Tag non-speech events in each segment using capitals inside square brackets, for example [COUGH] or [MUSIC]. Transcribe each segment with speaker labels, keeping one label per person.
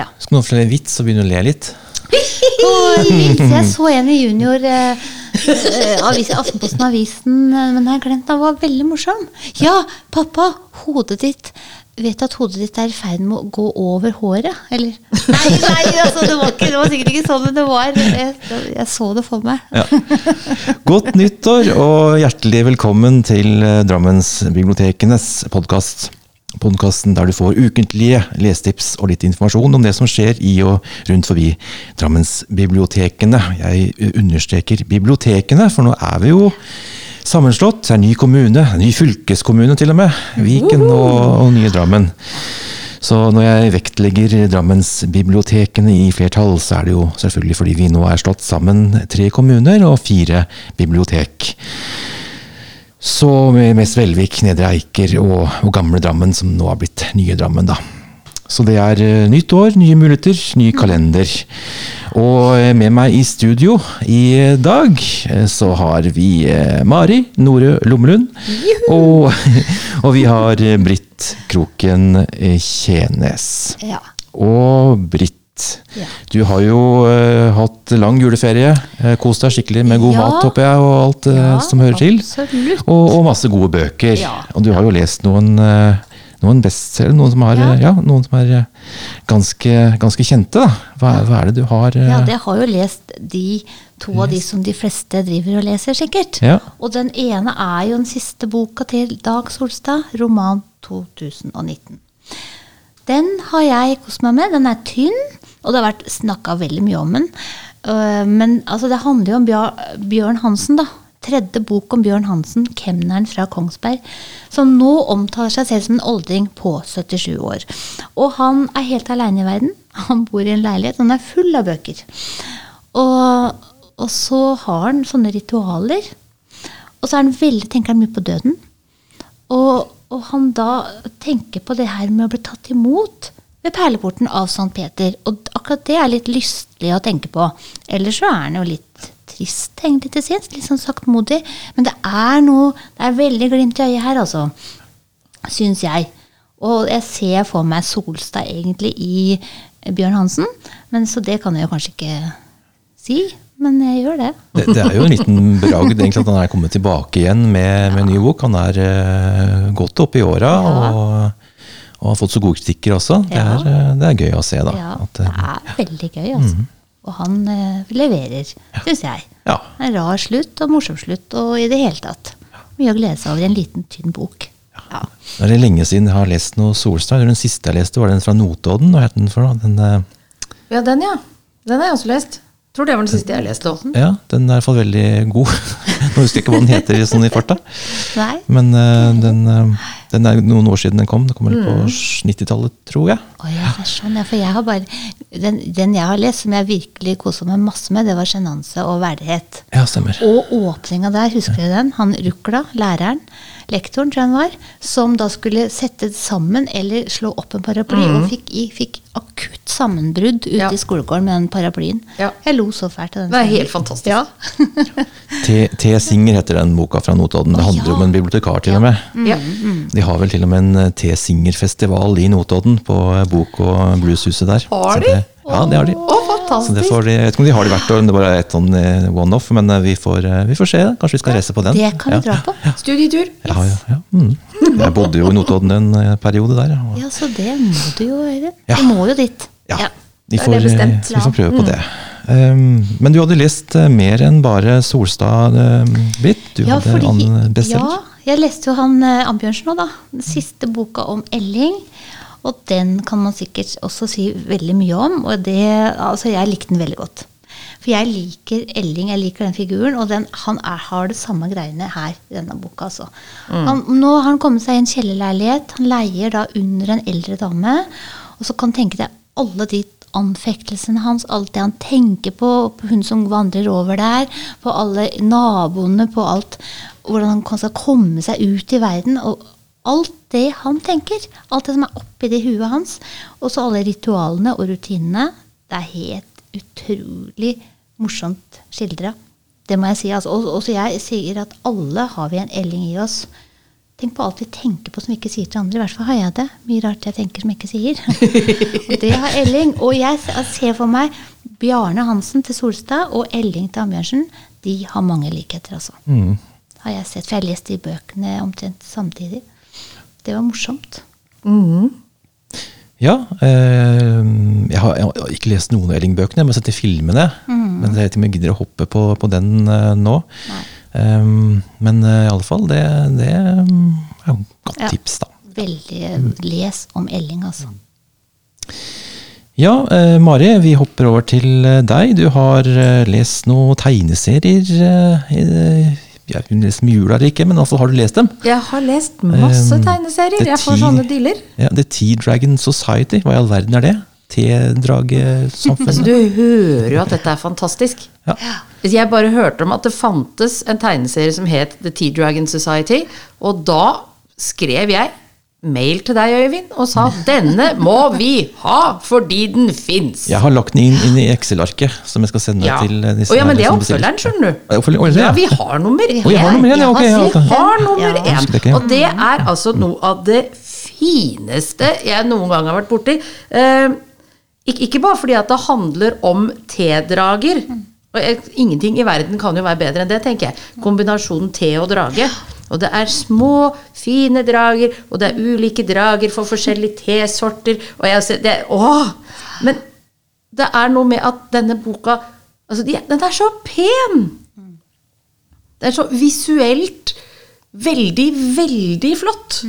Speaker 1: Ja.
Speaker 2: Skal noen fortelle en vits og begynne å le litt? [LAUGHS]
Speaker 1: Vits, jeg så en i junior eh, eh, avis, Aftenposten Avisen, eh, men jeg har glemt den. Den var veldig morsom. Ja, pappa, hodet ditt Vet du at hodet ditt er i ferd med å gå over håret? Eller [LAUGHS] Nei, nei altså, det, var ikke, det var sikkert ikke sånn, men det var Jeg, jeg så det for meg.
Speaker 2: Ja. Godt nyttår og hjertelig velkommen til eh, Drammensbibliotekenes podkast. Podkasten der du får ukentlige lesetips og litt informasjon om det som skjer i og rundt forbi Drammensbibliotekene. Jeg understreker bibliotekene, for nå er vi jo sammenslått. Det er ny kommune, ny fylkeskommune til og med. Viken og, og nye Drammen. Så når jeg vektlegger Drammensbibliotekene i flertall, så er det jo selvfølgelig fordi vi nå er slått sammen tre kommuner og fire bibliotek. Så med mest Velvik, Nedre Eiker og, og Gamle Drammen, som nå har blitt nye Drammen, da. Så det er eh, nytt år, nye muligheter, ny kalender. Og eh, med meg i studio i dag eh, så har vi Mari Nore Lommelund. Og, [LAUGHS] og vi har Britt Kroken Tjenes.
Speaker 1: Ja.
Speaker 2: Og Britt,
Speaker 1: Ja.
Speaker 2: du har jo uh, hatt lang juleferie. Uh, Kos deg skikkelig med god
Speaker 1: Ja.
Speaker 2: mat, håper jeg, og alt uh,
Speaker 1: Ja,
Speaker 2: som hører til. Og, og masse gode bøker. Og du har jo lest noen, eh, noen bestselgere, noen som, har,
Speaker 1: Ja.
Speaker 2: eh, ja, noen som er eh, ganske, ganske kjente. Da. Hva, er- hva er det du har eh,
Speaker 1: Ja, jeg har jo lest de to av de som de fleste driver og leser, sikkert.
Speaker 2: Ja.
Speaker 1: Og den ene er jo den siste boka til Dag Solstad, roman 2019. Den har jeg kost meg med. Den er tynn, og det har vært snakka veldig mye om den. Øh, Men altså, det handler jo om Bjørn Hansen, da. Tredje bok om Bjørn Hansen, kemneren fra Kongsberg, som nå omtaler seg selv som en oldring på 77 år. Og han er helt aleine i verden. Han bor i en leilighet, han er full av bøker. Og, og så har han sånne ritualer. Og så veldig, tenker han mye på døden. Og, og han da tenker på det her med å bli tatt imot ved perleporten av St. Peter. Og akkurat det er litt lystelig å tenke på. Ellers så er han jo litt trist, egentlig til sinns. Litt sånn saktmodig. Men det er noe Det er veldig glimt i øyet her, altså. Syns jeg. Og jeg ser for meg Solstad egentlig i Bjørn Hansen. Men så det kan jeg jo kanskje ikke si. Men jeg gjør det. [LAUGHS]
Speaker 2: Det, det er jo en liten bragd egentlig at han er kommet tilbake igjen med, med ny bok. Han er uh, godt oppe i åra og, og har fått så gode kritikker også. Det,
Speaker 1: Ja.
Speaker 2: er, eh, det er gøy å se, da.
Speaker 1: Ja,
Speaker 2: At,
Speaker 1: det
Speaker 2: eh,
Speaker 1: er veldig gøy, altså. Og han eh, leverer, syns jeg.
Speaker 2: ja.
Speaker 1: En rar slutt og morsom slutt og i det hele tatt. Mye å glede seg over i en liten, tynn bok. Ja.
Speaker 2: Det er lenge siden jeg har lest noe Solstad. Den siste jeg leste, var den fra Notodden. Hva het den for noe? Den, eh,
Speaker 3: Ja, den, ja. Den har jeg også lest. Tror det var den siste jeg leste. også.
Speaker 2: ja, den er i hvert fall veldig god. [LAUGHS] Nå [LAUGHS] husker jeg ikke hva den heter sånn i farta.
Speaker 1: Nei?
Speaker 2: Men uh, den, uh, den er noen år siden den kom. Den kommer vel på 90-tallet, tror jeg.
Speaker 1: Oh, ja, sånn, ja. For jeg har bare den, den jeg har lest som jeg virkelig kosa meg masse med, det var 'Sjenanse og verdighet'.
Speaker 2: Ja, stemmer.
Speaker 1: Og åpninga der, husker du den? Han Rukla, læreren, lektoren tror jeg han var, som da skulle sette sammen eller slå opp en paraply, og fikk, i, fikk akutt sammenbrudd ute
Speaker 3: Ja.
Speaker 1: i skolegården med den paraplyen.
Speaker 3: Ja.
Speaker 1: Jeg lo så fælt av den.
Speaker 3: Det er helt fantastisk.
Speaker 1: Ja.
Speaker 2: T. T. Singer heter den boka fra Notodden. Det handler
Speaker 1: ja.
Speaker 2: om en bibliotekar, til og med.
Speaker 3: Ja.
Speaker 2: De har vel til og med en eh, T. Singer-festival i Notodden, på eh, Bok- og blueshuset der.
Speaker 3: Har de?
Speaker 2: Ja, det har de.
Speaker 3: Å,
Speaker 2: Så det
Speaker 3: fantastisk!
Speaker 2: får de, jeg vet ikke om de har det hvert år, det bare er et sånn eh, one-off, men vi får, vi får se. Kanskje vi skal reise på den.
Speaker 1: Det kan vi
Speaker 2: ja.
Speaker 1: dra på.
Speaker 3: Studietur.
Speaker 2: Ja, ja, ja. Mm. Jeg bodde jo i Notodden en periode der. ja.
Speaker 1: Ja, så det må du jo, Øyvind.
Speaker 2: Ja.
Speaker 1: Du må jo dit.
Speaker 2: Ja,
Speaker 1: Ja.
Speaker 2: vi får, vi får prøve
Speaker 1: Mm.
Speaker 2: på det. Um, men du hadde lest eh, mer enn bare Solstad-bit? Britt. Du
Speaker 1: Ja,
Speaker 2: hadde
Speaker 1: fordi-
Speaker 2: annen bestselger.
Speaker 1: Ja, jeg leste jo han eh, Ambjørnsen nå, da. Den siste boka om Elling. Og den kan man sikkert også si veldig mye om. Og det, altså jeg likte den veldig godt. For jeg liker Elling, jeg liker den figuren, og den, han er, har det samme greiene her i denne boka. Altså. Han, nå har han kommet seg i en kjellerleilighet. Han leier da under en eldre dame. Og så kan tenke deg alle de anfektelsene hans, alt det han tenker på, på hun som vandrer over der, på alle naboene, på alt Hvordan han skal komme seg ut i verden. og Alt det han tenker. Alt det som er oppi det huet hans. Og så alle ritualene og rutinene. Det er helt utrolig morsomt skildra. Det må jeg si. Altså. Og, og jeg sier at alle har vi en Elling i oss. Tenk på alt vi tenker på som vi ikke sier til andre. I hvert fall har jeg det. Mye rart jeg tenker som jeg ikke sier. [LAUGHS] og det har Elling. Og jeg ser for meg Bjarne Hansen til Solstad og Elling til Ambjørnsen. De har mange likheter, altså.
Speaker 2: Mm.
Speaker 1: Har jeg sett. For jeg har lest de bøkene omtrent samtidig. Det var morsomt.
Speaker 2: Ja. Eh, jeg, har, jeg har ikke lest noen av Elling-bøkene, jeg sett de filmene. Men jeg vet ikke om jeg gidder å hoppe på, på den eh, nå. Um, men uh, i alle fall, det, det er jo et godt
Speaker 1: Ja.
Speaker 2: tips, da.
Speaker 1: Veldig Les om Elling, altså.
Speaker 2: Ja, uh, Mari, vi hopper over til eh, deg. Du har uh, lest noen tegneserier. Uh, i- jeg hun lest mye jula ikke, men altså, har du lest dem.
Speaker 3: Jeg har lest masse
Speaker 2: Um,
Speaker 3: tegneserier.
Speaker 2: The
Speaker 3: Jeg får sånne dealer.
Speaker 2: Ja, The Tea Dragon Society, hva i all verden er det?
Speaker 3: Altså,
Speaker 2: Tedragesamfunnet?
Speaker 3: du hører jo at dette er fantastisk.
Speaker 2: Ja.
Speaker 3: Jeg bare hørte om at det fantes en tegneserie som het The Tea Dragon Society, og da skrev jeg mail til deg, Øyvind, og sa denne må vi ha fordi den fins.
Speaker 2: Jeg har lagt den inn, inn i Excel-arket, som jeg skal sende
Speaker 3: Ja.
Speaker 2: til eh, disse
Speaker 3: Oh, ja, men det er oppfølgeren, skjønner du.
Speaker 2: Ja, oppfølger-
Speaker 3: vi har nummer én.
Speaker 2: Oh, jeg har nummer én, ja, okay, ja, vi
Speaker 1: har
Speaker 3: nummer én. Og det er altså noe av det fineste jeg noen gang har vært borti. Eh, ikke, bare fordi at det handler om tedrager. Og ingenting i verden kan jo være bedre enn det, tenker jeg. Kombinasjonen te og drage. Og det er små, fine drager, og det er ulike drager for forskjellige tesorter. Og jeg ser, det, åh! Men det er noe med at denne boka altså Den er så pen! Det er så visuelt veldig, veldig flott.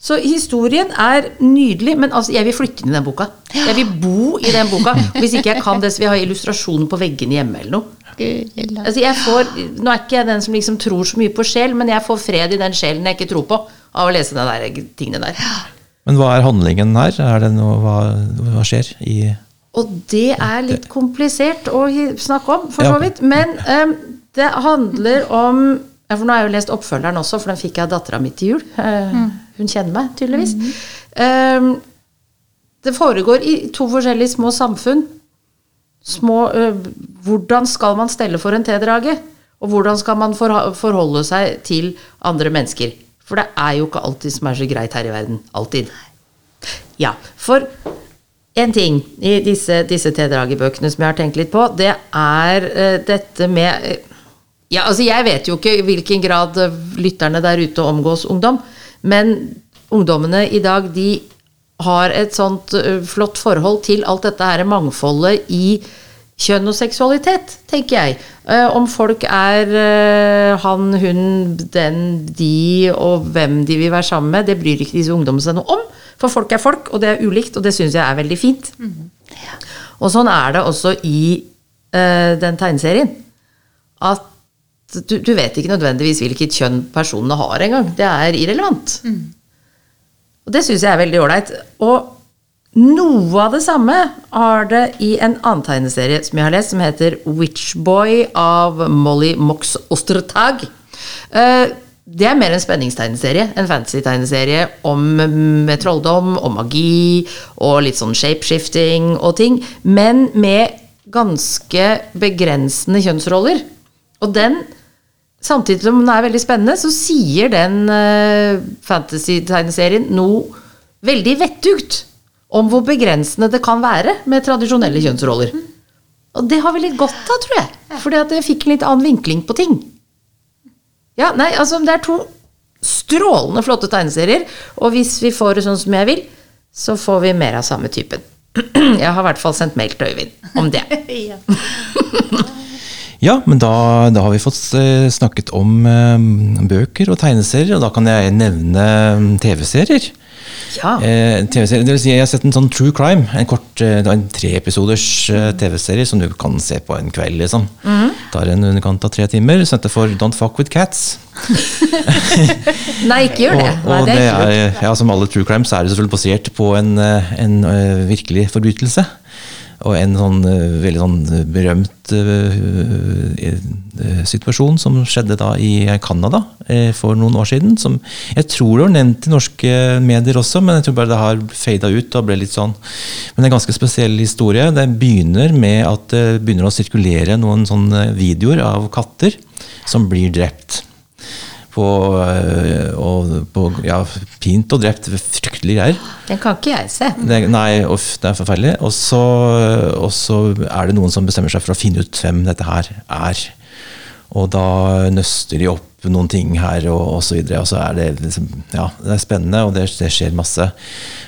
Speaker 3: Så historien er nydelig, men altså, jeg vil flytte inn i den boka. Jeg vil bo i den boka. [LAUGHS] Hvis ikke jeg kan det, så vil jeg ha illustrasjoner på veggene hjemme eller noe. Altså, jeg får, nå er ikke jeg den som liksom tror så mye på sjel, men jeg får fred i den sjelen jeg ikke tror på, av å lese de der tingene der.
Speaker 2: Men hva er handlingen her? Er det noe, hva, hva skjer i
Speaker 3: Og det er litt komplisert å snakke om, for så vidt. Men um, det handler om ja, For nå har jeg jo lest oppfølgeren også, for den fikk jeg av dattera mi til jul. Eh, Hun kjenner meg tydeligvis. Em, det foregår i to forskjellige små samfunn. Små, uh, hvordan skal man stelle for en tedrage? Og hvordan skal man forholde seg til andre mennesker? For det er jo ikke alltid som er så greit her i verden. Alltid. Ja, for en ting i disse, disse tedragebøkene som jeg har tenkt litt på, det er uh, dette med uh, Ja, altså jeg vet jo ikke i hvilken grad lytterne der ute omgås ungdom, men ungdommene i dag, de har et sånt flott forhold til alt dette her mangfoldet i kjønn og seksualitet, tenker jeg. Om folk er han, hun, den, de, og hvem de vil være sammen med, det bryr ikke disse ungdommene seg noe om. For folk er folk, og det er ulikt, og det syns jeg er veldig fint. Og sånn er det også i uh, den tegneserien. At du, du vet ikke nødvendigvis hvilket kjønn personene har engang. Det er irrelevant. Og det syns jeg er veldig ålreit. Og noe av det samme har det i en annen tegneserie som jeg har lest, som heter Witchboy av Molly Mox Ostertag. Uh, Det er mer en spenningstegneserie, en fantasy-tegneserie om med trolldom og magi og litt sånn shapeshifting og ting, men med ganske begrensende kjønnsroller. Og den Samtidig som den er veldig spennende, så sier den uh, fantasy-tegneserien noe veldig vettugt om hvor begrensende det kan være med tradisjonelle kjønnsroller. Og det har vi litt godt av, tror jeg. Fordi at jeg fikk en litt annen vinkling på ting. Ja, nei, altså Det er to strålende flotte tegneserier, og hvis vi får det sånn som jeg vil, så får vi mer av samme typen. [CLEARS THROAT] Jeg har i hvert fall sendt mail til Øyvind om det. [LAUGHS]
Speaker 2: Ja, men da, da har vi fått eh, snakket om eh, bøker og tegneserier, og da kan jeg nevne mm, TV-serier.
Speaker 3: Ja.
Speaker 2: Eh, TV-serie, det vil si, jeg har sett en sånn True Crime, en kort eh, en treepisoders eh, TV-serie som du kan se på en kveld. liksom. Tar en underkant av tre timer. Sendte for Don't Fuck With Cats. [LAUGHS]
Speaker 3: Nei, ikke gjør det.
Speaker 2: Og, og
Speaker 3: det
Speaker 2: det
Speaker 3: er
Speaker 2: er, ja, Som alle true crime, så er det selvfølgelig basert på en, en, en virkelig forbrytelse. Og en sånn eh, veldig sånn berømt eh, eh, situasjon som skjedde da i Canada eh, for noen år siden. Som jeg tror det var nevnt i norske medier også, men jeg tror bare det har fada ut. og ble litt sånn. Men det er en ganske spesiell historie. Det begynner med at det begynner å sirkulere noen sånne videoer av katter som blir drept. På, øh, og, på ja, pint og drept. Fryktelige greier.
Speaker 3: Den kan ikke jeg se.
Speaker 2: Det, nei, uff, det er forferdelig. Og så, og så er det noen som bestemmer seg for å finne ut hvem dette her er. Og da nøster de opp noen ting her, og, og så videre. Og så er det liksom, ja, det er spennende, og det, det skjer masse.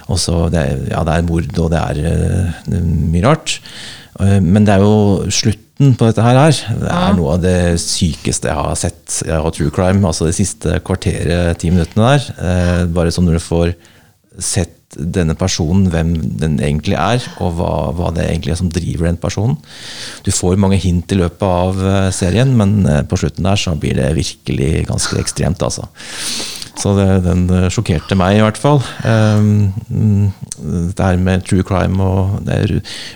Speaker 2: Og så det, ja, det er mord, og det er uh, mye rart. Uh, men det er jo slutten på dette her. Det er noe av det sykeste jeg har sett av true crime. Altså det siste kvarteret, ti minuttene der. Eh, bare sånn når du får sett denne personen, hvem den egentlig er, og hva, hva, det egentlig er som driver den personen. Du får mange hint i løpet av serien, men på slutten der så blir det virkelig ganske ekstremt, altså. Så det, den sjokkerte meg, i hvert fall. Um, det her med true crime og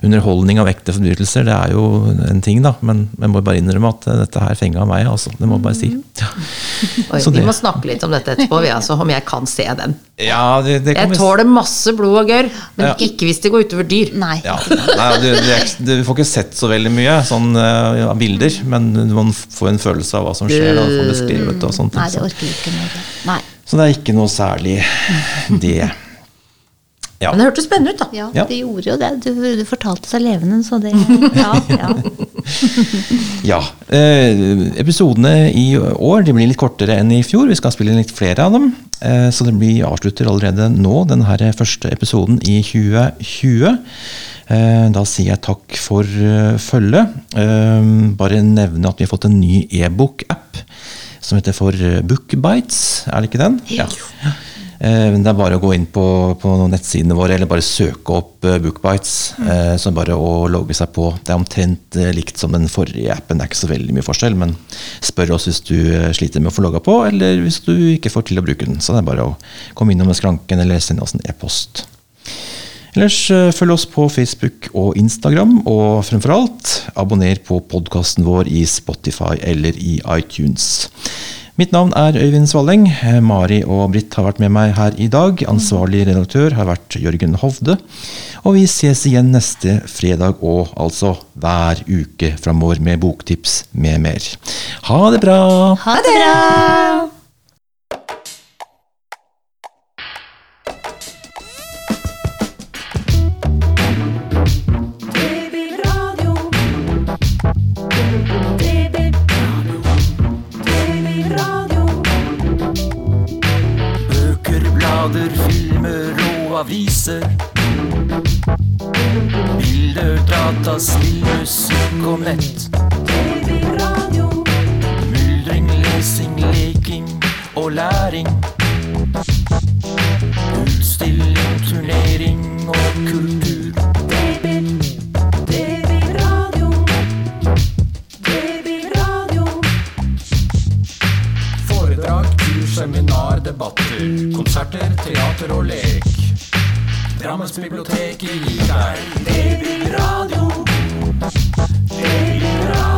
Speaker 2: underholdning av ekte forbrytelser, det er jo en ting, da. Men jeg må bare innrømme at dette her fenga meg, altså. Det må jeg bare si. Ja. [LAUGHS]
Speaker 3: Oi, vi må snakke litt om dette etterpå, vi, altså, om jeg kan se den.
Speaker 2: Ja, det, det
Speaker 3: jeg tåler masse blod og gørr, men ja. ikke hvis det går utover dyr.
Speaker 1: Nei.
Speaker 2: Ja. Nei du, du, får ikke sett så veldig mye sånn uh, bilder, men man får en følelse av hva som skjer. Da, beskrevet og sånt.
Speaker 1: Nei, det orker vi ikke mer. Nei.
Speaker 2: Så det er ikke noe særlig det.
Speaker 3: Ja. Men det hørtes spennende ut, da.
Speaker 1: Ja, ja. det gjorde jo det. Du, du fortalte seg levende, så det [LAUGHS] Ja. ja. [LAUGHS]
Speaker 2: ja. Eh, episodene i år de blir litt kortere enn i fjor. Vi skal spille litt flere av dem. Eh, så det blir avslutter allerede nå, denne første episoden i 2020. Eh, da sier jeg takk for uh, følget. Eh, bare nevne at vi har fått en ny e-bok-app som heter for Bookbites. Er det ikke den?
Speaker 1: Ja. ja.
Speaker 2: Eh, det er bare å gå inn på, på nettsidene våre eller bare søke opp eh, Bookbites. Mm. Så bare å logge seg på. Det er omtrent likt som den forrige appen. Det er ikke så veldig mye forskjell, men spør oss hvis du sliter med å få logga på, eller hvis du ikke får til å bruke den. Så det er bare å komme innom skranken eller sende oss en e-post. Ellers følg oss på Facebook og Instagram, og fremfor alt, abonner på podkasten vår i Spotify eller i iTunes. Mitt navn er Øyvind Svalleng. Mari og Britt har vært med meg her i dag. Ansvarlig redaktør har vært Jørgen Hovde. Og vi ses igjen neste fredag og altså hver uke framover med boktips med mer. Ha det bra!
Speaker 1: Ha det bra!
Speaker 4: Data, spillmusikk og nett. TV, radio. Myldring, lesing, leking og læring. Utstilling, turnering og kultur. TV, TV, radio. TV, radio. Foredrag, kurs, seminar, debatter. Konserter, teater og lek. Drammensbiblioteket gir deg Babyradio. Генерал.